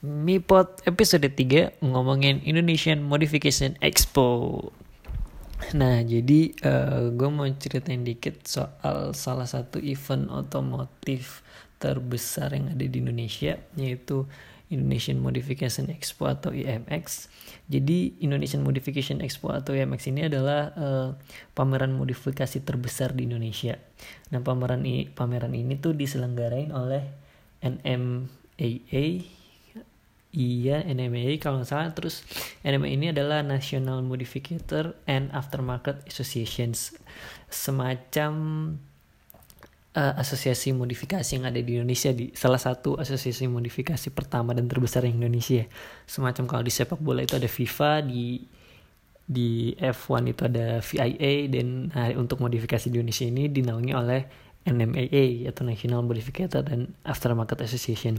Mipot episode 3 ngomongin Indonesian Modification Expo. Nah, jadi uh, eh, gue mau ceritain dikit soal salah satu event otomotif terbesar yang ada di Indonesia, yaitu Indonesian Modification Expo atau IMX. Jadi Indonesian Modification Expo atau IMX ini adalah uh, pameran modifikasi terbesar di Indonesia. Nah, pameran pameran ini tuh diselenggarain oleh NMAA Iya, NMA kalau nggak salah. Terus NMA ini adalah National Modificator and Aftermarket Associations, semacam uh, asosiasi modifikasi yang ada di Indonesia di salah satu asosiasi modifikasi pertama dan terbesar di Indonesia. Semacam kalau di sepak bola itu ada FIFA, di di F1 itu ada VIA dan nah, untuk modifikasi di Indonesia ini dinaungi oleh NMAA atau National Modificator dan Aftermarket Association.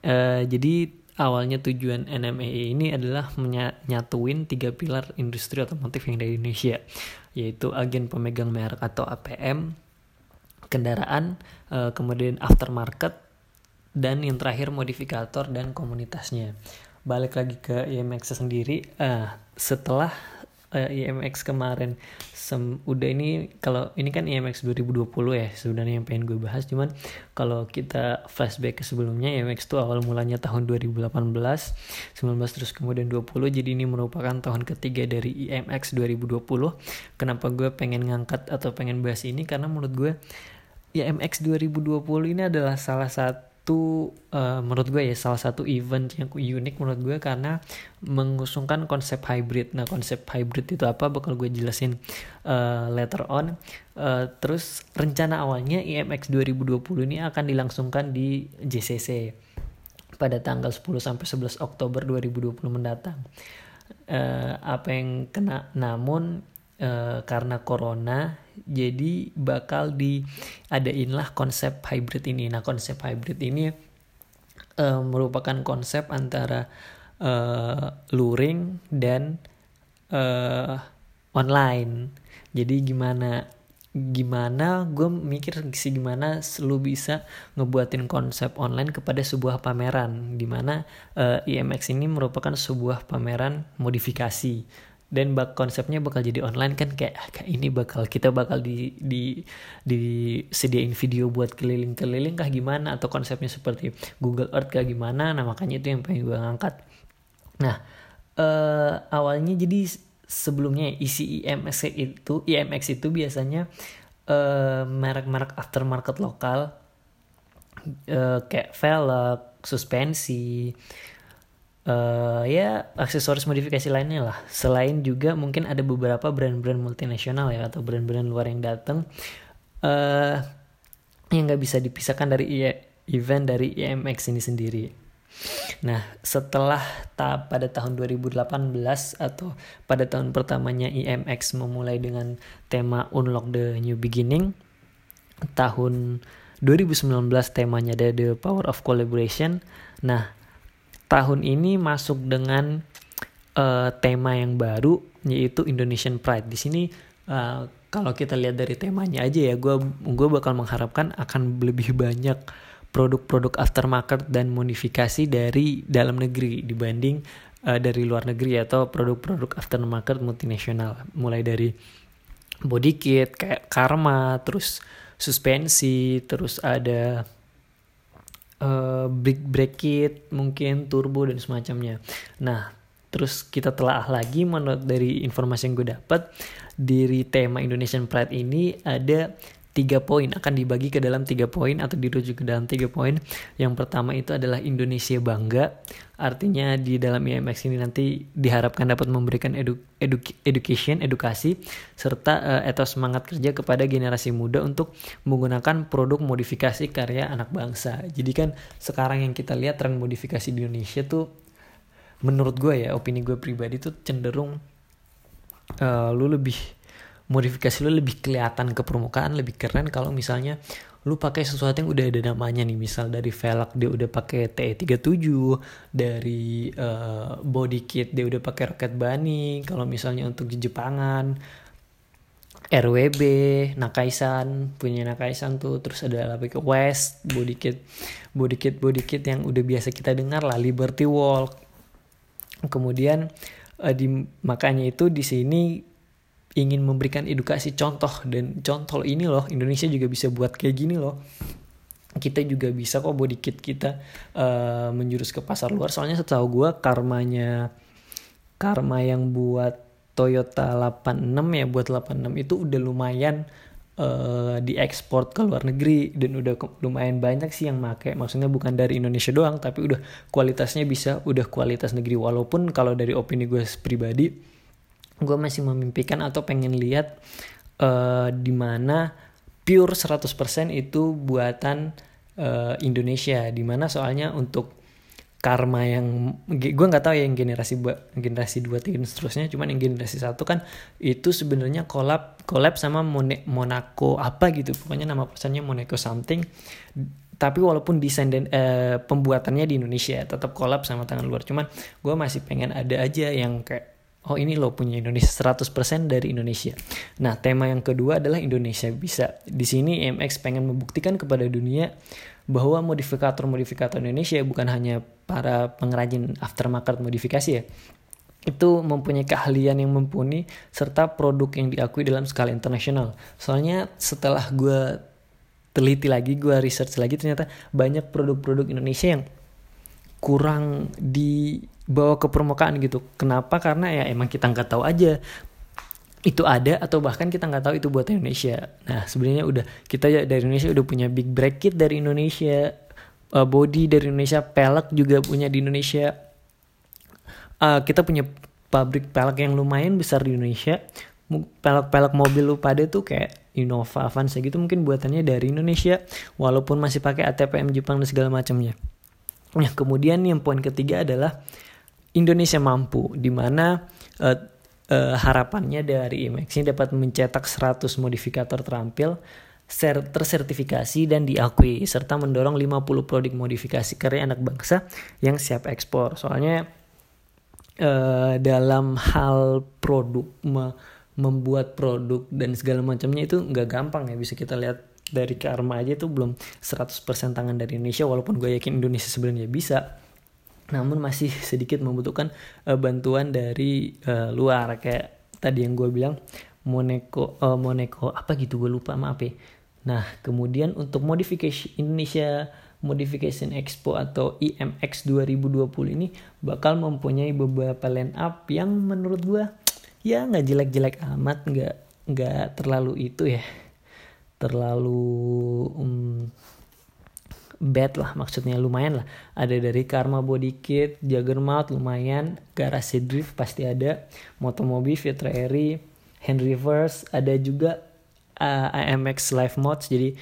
Uh, jadi awalnya tujuan NMAA ini adalah menyatuin tiga pilar industri otomotif yang ada di Indonesia, yaitu agen pemegang merek atau APM, kendaraan, eh, kemudian aftermarket, dan yang terakhir modifikator dan komunitasnya. Balik lagi ke IMX sendiri, uh, setelah uh, eh, IMX kemarin. Sem udah ini kalau ini kan IMX 2020 ya sebenarnya yang pengen gue bahas. Cuman kalau kita flashback ke sebelumnya IMX tuh awal mulanya tahun 2018 19 terus kemudian 20 jadi ini merupakan tahun ketiga dari IMX 2020 kenapa gue pengen ngangkat atau pengen bahas ini? Karena menurut gue IMX 2020 ini adalah salah satu itu uh, menurut gue ya salah satu event yang unik menurut gue karena mengusungkan konsep hybrid. Nah konsep hybrid itu apa bakal gue jelasin uh, later on. Uh, terus rencana awalnya IMX 2020 ini akan dilangsungkan di JCC pada tanggal 10 sampai 11 Oktober 2020 mendatang. Uh, apa yang kena namun uh, karena corona jadi bakal diadainlah konsep hybrid ini. Nah konsep hybrid ini uh, merupakan konsep antara uh, luring dan uh, online. Jadi gimana gimana gue mikir sih gimana lu bisa ngebuatin konsep online kepada sebuah pameran. Di mana uh, IMX ini merupakan sebuah pameran modifikasi dan bak konsepnya bakal jadi online kan kayak ah, kayak ini bakal kita bakal di di disediain video buat keliling-keliling kah gimana? Atau konsepnya seperti Google Earth kah gimana? Nah makanya itu yang pengen gue ngangkat. Nah uh, awalnya jadi sebelumnya isi IMX itu IMX itu biasanya uh, merek-merek aftermarket lokal uh, kayak velg suspensi uh, ya aksesoris modifikasi lainnya lah. Selain juga mungkin ada beberapa brand-brand multinasional ya atau brand-brand luar yang datang uh, yang nggak bisa dipisahkan dari event dari IMX ini sendiri. Nah, setelah ta pada tahun 2018 atau pada tahun pertamanya IMX memulai dengan tema Unlock the New Beginning, tahun 2019 temanya ada The Power of Collaboration. Nah, tahun ini masuk dengan uh, tema yang baru yaitu Indonesian Pride. Di sini uh, kalau kita lihat dari temanya aja ya, gue gue bakal mengharapkan akan lebih banyak produk-produk aftermarket dan modifikasi dari dalam negeri dibanding uh, dari luar negeri atau produk-produk aftermarket multinasional. Mulai dari body kit kayak Karma, terus suspensi, terus ada uh, big brake kit, mungkin turbo dan semacamnya. Nah, terus kita telah lagi menurut dari informasi yang gue dapat dari tema Indonesian Pride ini ada tiga poin akan dibagi ke dalam tiga poin atau dirujuk ke dalam tiga poin. Yang pertama itu adalah Indonesia bangga, artinya di dalam IMX ini nanti diharapkan dapat memberikan edu, edu, education, edukasi serta uh, etos semangat kerja kepada generasi muda untuk menggunakan produk modifikasi karya anak bangsa. Jadi kan sekarang yang kita lihat tren modifikasi di Indonesia tuh menurut gue ya opini gue pribadi tuh cenderung uh, lu lebih modifikasi lu lebih kelihatan ke permukaan lebih keren kalau misalnya lu pakai sesuatu yang udah ada namanya nih misal dari velg dia udah pakai TE37 dari uh, body kit dia udah pakai roket bunny kalau misalnya untuk di Jepangan RWB, Nakaisan, punya Nakaisan tuh, terus ada ke West, body kit, body kit, body kit yang udah biasa kita dengar lah, Liberty Walk. Kemudian uh, di makanya itu di sini ingin memberikan edukasi contoh. Dan contoh ini loh Indonesia juga bisa buat kayak gini loh. Kita juga bisa kok body kit kita uh, menjurus ke pasar luar. Soalnya setahu gue karmanya karma yang buat Toyota 86 ya buat 86 itu udah lumayan uh, diekspor ke luar negeri. Dan udah lumayan banyak sih yang make. Maksudnya bukan dari Indonesia doang tapi udah kualitasnya bisa udah kualitas negeri. Walaupun kalau dari opini gue pribadi gue masih memimpikan atau pengen lihat uh, di mana pure 100% itu buatan uh, Indonesia. Di mana soalnya untuk karma yang gue nggak tahu ya yang generasi generasi dua tiga seterusnya cuman yang generasi satu kan itu sebenarnya kolab kolab sama Mon Monaco apa gitu. Pokoknya nama perusahaannya Monaco something. Tapi walaupun desain dan uh, pembuatannya di Indonesia tetap kolab sama tangan luar. Cuman gue masih pengen ada aja yang kayak oh ini lo punya Indonesia 100% dari Indonesia. Nah, tema yang kedua adalah Indonesia bisa. Di sini MX pengen membuktikan kepada dunia bahwa modifikator-modifikator Indonesia bukan hanya para pengrajin aftermarket modifikasi ya, itu mempunyai keahlian yang mumpuni serta produk yang diakui dalam skala internasional. Soalnya setelah gue teliti lagi, gue research lagi ternyata banyak produk-produk Indonesia yang kurang dibawa ke permukaan gitu. Kenapa? Karena ya emang kita nggak tahu aja itu ada atau bahkan kita nggak tahu itu buatan Indonesia. Nah sebenarnya udah kita dari Indonesia udah punya big bracket dari Indonesia, uh, body dari Indonesia, pelek juga punya di Indonesia. Uh, kita punya pabrik pelek yang lumayan besar di Indonesia. Pelek-pelek mobil lu pada tuh kayak Innova, Avanza gitu mungkin buatannya dari Indonesia, walaupun masih pakai ATPM Jepang dan segala macamnya. Nah kemudian yang poin ketiga adalah Indonesia mampu, di mana uh, uh, harapannya dari IMAX ini dapat mencetak 100 modifikator terampil tersertifikasi dan diakui serta mendorong 50 produk modifikasi karya anak bangsa yang siap ekspor. Soalnya uh, dalam hal produk me membuat produk dan segala macamnya itu nggak gampang ya bisa kita lihat dari Karma aja itu belum 100% tangan dari Indonesia walaupun gue yakin Indonesia sebenarnya bisa. Namun masih sedikit membutuhkan uh, bantuan dari uh, luar. Kayak tadi yang gue bilang Monaco uh, Monaco apa gitu gue lupa maaf ya. Nah kemudian untuk modifikasi Indonesia Modification Expo atau IMX 2020 ini bakal mempunyai beberapa line up yang menurut gue ya nggak jelek-jelek amat nggak nggak terlalu itu ya terlalu um, bad lah maksudnya lumayan lah. Ada dari Karma Body Kit, Juggernaut lumayan, Garasi Drift pasti ada, Motomobi, Fitra Eri, Henry Reverse, ada juga uh, IMX Live Mods jadi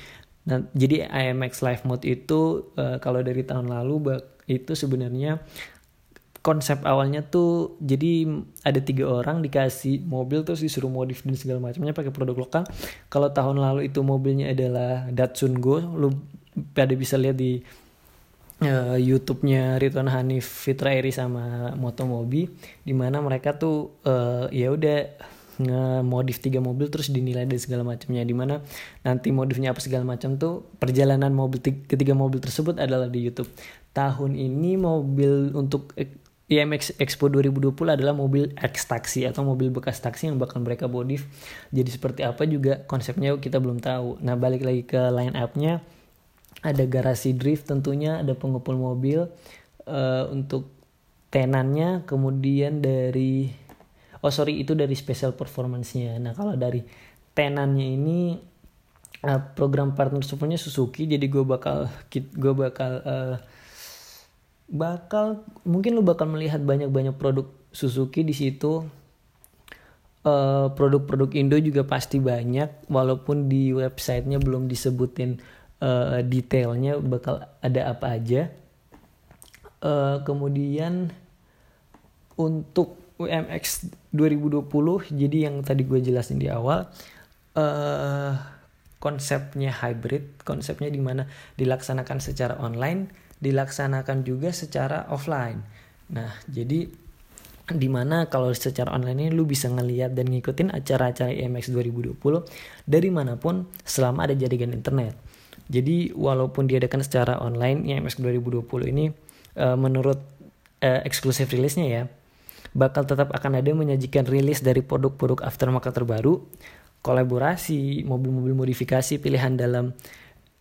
nah, jadi IMX Live Mode itu uh, kalau dari tahun lalu itu sebenarnya konsep awalnya tuh jadi ada tiga orang dikasih mobil terus disuruh modif dan segala macamnya pakai produk lokal. Kalau tahun lalu itu mobilnya adalah Datsun Go, lu pada bisa lihat di uh, YouTube-nya Ridwan Hanif Fitra Eri sama Motomobi di mana mereka tuh uh, ya udah nge-modif tiga mobil terus dinilai dan segala macamnya di mana nanti modifnya apa segala macam tuh perjalanan mobil ketiga mobil tersebut adalah di YouTube. Tahun ini mobil untuk IMX Expo 2020 adalah mobil X taksi atau mobil bekas taksi yang bakal mereka modif. Jadi seperti apa juga konsepnya kita belum tahu. Nah, balik lagi ke line up-nya ada garasi drift tentunya ada pengumpul mobil uh, untuk tenannya kemudian dari oh sorry itu dari special performance-nya nah kalau dari tenannya ini uh, program partnership-nya Suzuki jadi gue bakal gue bakal uh, bakal mungkin lu bakal melihat banyak-banyak produk Suzuki di situ produk-produk uh, Indo juga pasti banyak walaupun di websitenya belum disebutin uh, detailnya bakal ada apa aja. Uh, kemudian untuk UMX 2020 jadi yang tadi gue jelasin di awal uh, konsepnya hybrid, konsepnya di mana dilaksanakan secara online, dilaksanakan juga secara offline. Nah, jadi di mana kalau secara online ini lu bisa ngeliat dan ngikutin acara-acara IMX 2020 dari mana pun selama ada jaringan internet. Jadi walaupun diadakan secara online IMX 2020 ini uh, menurut uh, eksklusif rilisnya ya bakal tetap akan ada menyajikan rilis dari produk-produk aftermarket terbaru, kolaborasi, mobil-mobil modifikasi pilihan dalam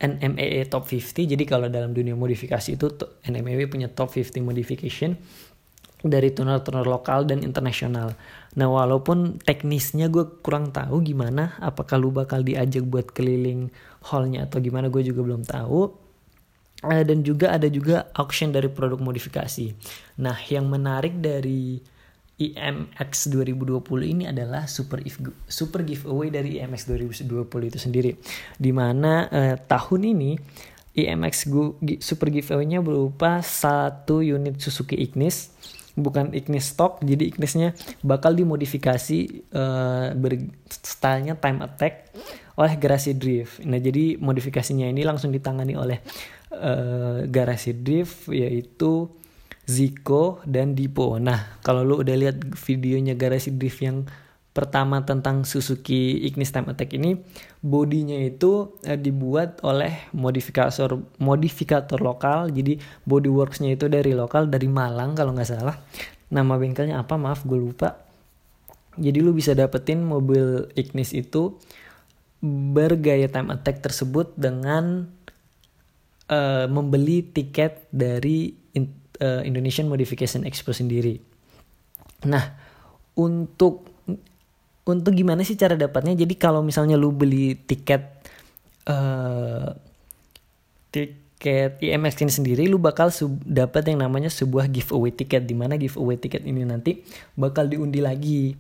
NMEE Top 50. Jadi kalau dalam dunia modifikasi itu NMEE punya Top 50 modification dari tuner-tuner lokal dan internasional. Nah walaupun teknisnya gue kurang tahu gimana, apakah lu bakal diajak buat keliling hallnya atau gimana gue juga belum tahu. Uh, dan juga ada juga auction dari produk modifikasi. Nah yang menarik dari IMX 2020 ini adalah super if, super giveaway dari IMX 2020 itu sendiri. Di mana uh, tahun ini IMX super giveaway-nya berupa satu unit Suzuki Ignis bukan Ignis stock jadi Ignisnya bakal dimodifikasi uh, stylenya time attack oleh Garasi Drift nah jadi modifikasinya ini langsung ditangani oleh uh, Garasi Drift yaitu Zico dan Dipo nah kalau lu udah lihat videonya Garasi Drift yang pertama tentang Suzuki Ignis Time Attack ini bodinya itu eh, dibuat oleh modifikator modifikator lokal. Jadi bodyworksnya itu dari lokal dari Malang kalau nggak salah. Nama bengkelnya apa? Maaf gue lupa. Jadi lu bisa dapetin mobil Ignis itu bergaya Time Attack tersebut dengan uh, membeli tiket dari uh, Indonesian Modification Expo sendiri. Nah untuk untuk gimana sih cara dapatnya? Jadi kalau misalnya lu beli tiket uh, tiket IMX ini sendiri lu bakal dapat yang namanya sebuah giveaway tiket. Di mana giveaway tiket ini nanti bakal diundi lagi.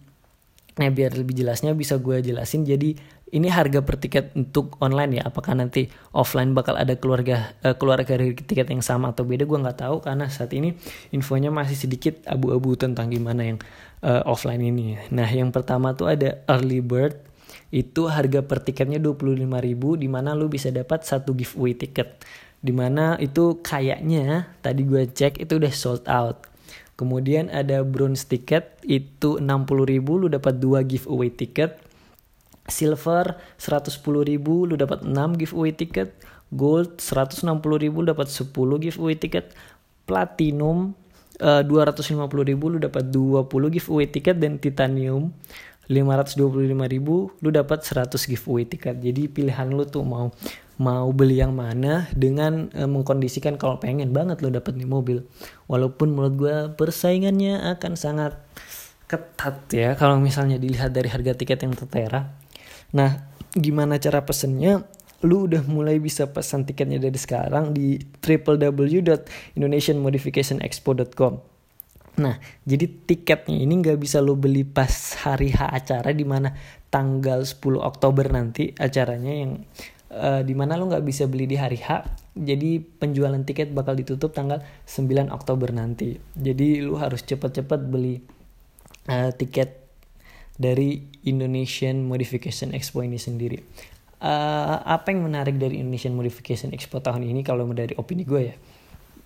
Nah biar lebih jelasnya bisa gue jelasin. Jadi ini harga per tiket untuk online ya? Apakah nanti offline bakal ada keluarga uh, keluarga dari tiket yang sama atau beda? Gue nggak tahu karena saat ini infonya masih sedikit abu-abu tentang gimana yang uh, offline ini. Nah yang pertama tuh ada early bird. Itu harga per tiketnya 25.000 di mana lu bisa dapat satu giveaway tiket. Di mana itu kayaknya tadi gue cek itu udah sold out. Kemudian ada bronze tiket itu 60.000 lu dapat dua giveaway tiket silver 110 ribu lu dapat 6 giveaway tiket. Gold 160 ribu dapat 10 giveaway tiket. Platinum uh, eh, 250 ribu lu dapat 20 giveaway tiket. Dan titanium 525 ribu lu dapat 100 giveaway tiket. Jadi pilihan lu tuh mau mau beli yang mana dengan uh, mengkondisikan kalau pengen banget lu dapat nih mobil. Walaupun menurut gue persaingannya akan sangat ketat ya. Kalau misalnya dilihat dari harga tiket yang tertera Nah, gimana cara pesennya? Lu udah mulai bisa pesan tiketnya dari sekarang di www.indonesianmodificationexpo.com. Nah, jadi tiketnya ini nggak bisa lu beli pas hari H acara di mana tanggal 10 Oktober nanti acaranya yang uh, di mana lu nggak bisa beli di hari H. Jadi penjualan tiket bakal ditutup tanggal 9 Oktober nanti. Jadi lu harus cepet-cepet beli uh, tiket dari Indonesian Modification Expo ini sendiri. Uh, apa yang menarik dari Indonesian Modification Expo tahun ini kalau dari opini gue ya?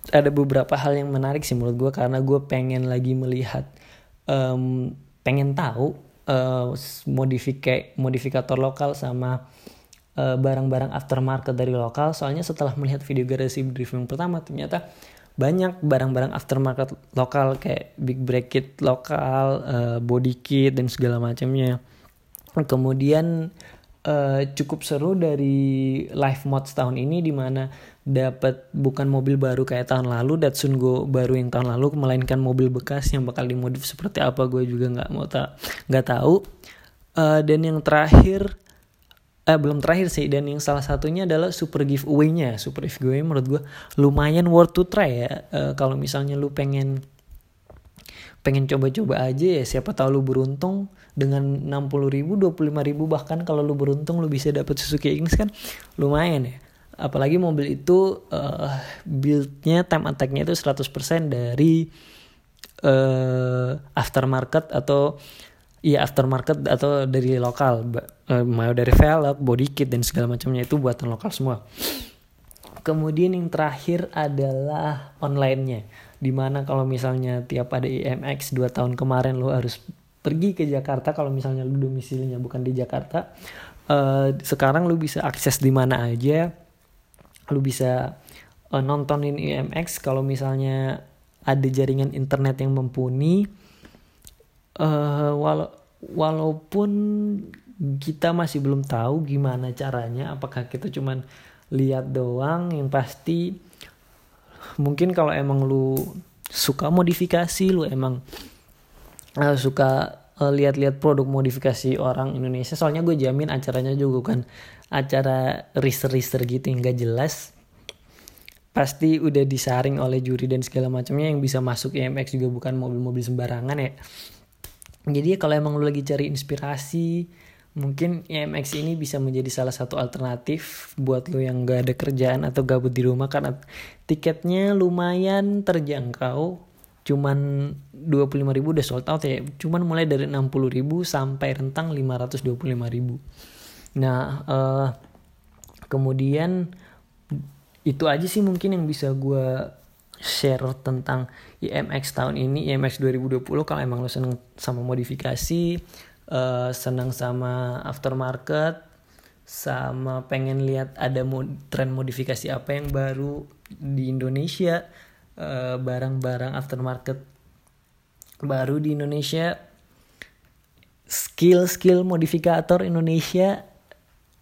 Ada beberapa hal yang menarik sih menurut gue karena gue pengen lagi melihat, um, pengen tahu uh, modifika modifikator lokal sama eh, barang-barang aftermarket dari lokal. Soalnya setelah melihat video garasi yang pertama ternyata banyak barang-barang aftermarket lokal kayak big bracket lokal, uh, body kit dan segala macamnya. Kemudian uh, cukup seru dari live mods tahun ini di mana dapat bukan mobil baru kayak tahun lalu Datsun Go baru yang tahun lalu melainkan mobil bekas yang bakal dimodif seperti apa gue juga nggak mau tak nggak tahu. Uh, dan yang terakhir eh, belum terakhir sih dan yang salah satunya adalah super giveaway-nya. Super giveaway menurut gue lumayan worth to try ya. Uh, kalau misalnya lu pengen pengen coba-coba aja ya siapa tahu lu beruntung dengan 60 ribu 25 ribu bahkan kalau lu beruntung lu bisa dapet Suzuki Ignis kan lumayan ya. Apalagi mobil itu uh, buildnya time attack-nya itu 100% dari uh, aftermarket atau Iya aftermarket atau dari lokal, uh, mau dari velg, body kit dan segala macamnya itu buatan lokal semua. kemudian yang terakhir adalah online-nya di mana kalau misalnya tiap ada IMX 2 tahun kemarin lo harus pergi ke Jakarta kalau misalnya lu domisilinya bukan di Jakarta uh, sekarang lu bisa akses di mana aja lu bisa uh, nontonin IMX kalau misalnya ada jaringan internet yang mumpuni uh, wala walaupun kita masih belum tahu gimana caranya apakah kita cuman lihat doang yang pasti mungkin kalau emang lu suka modifikasi lu emang uh, suka uh, lihat-lihat produk modifikasi orang Indonesia soalnya gue jamin acaranya juga kan acara research-research gitu yang gak jelas pasti udah disaring oleh juri dan segala macamnya yang bisa masuk IMX juga bukan mobil-mobil sembarangan ya jadi kalau emang lu lagi cari inspirasi mungkin IMX ini bisa menjadi salah satu alternatif buat lu yang gak ada kerjaan atau gabut di rumah karena tiketnya lumayan terjangkau. Cuman 25 ribu udah sold out ya. Cuman mulai dari 60 ribu sampai rentang 525 ribu. Nah uh, kemudian itu aja sih mungkin yang bisa gue share tentang IMX tahun ini IMX 2020 kalau emang lo seneng sama modifikasi uh, seneng sama aftermarket sama pengen lihat ada mod, tren modifikasi apa yang baru di Indonesia Eh, barang-barang uh, aftermarket baru di Indonesia skill-skill modifikator Indonesia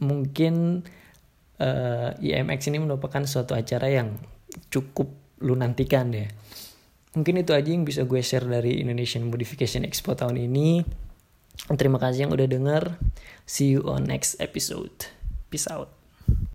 mungkin uh, eh, IMX ini merupakan suatu acara yang cukup lu nantikan deh. Mungkin itu aja yang bisa gue share dari Indonesian Modification Expo tahun ini. Terima kasih yang udah denger. See you on next episode. Peace out.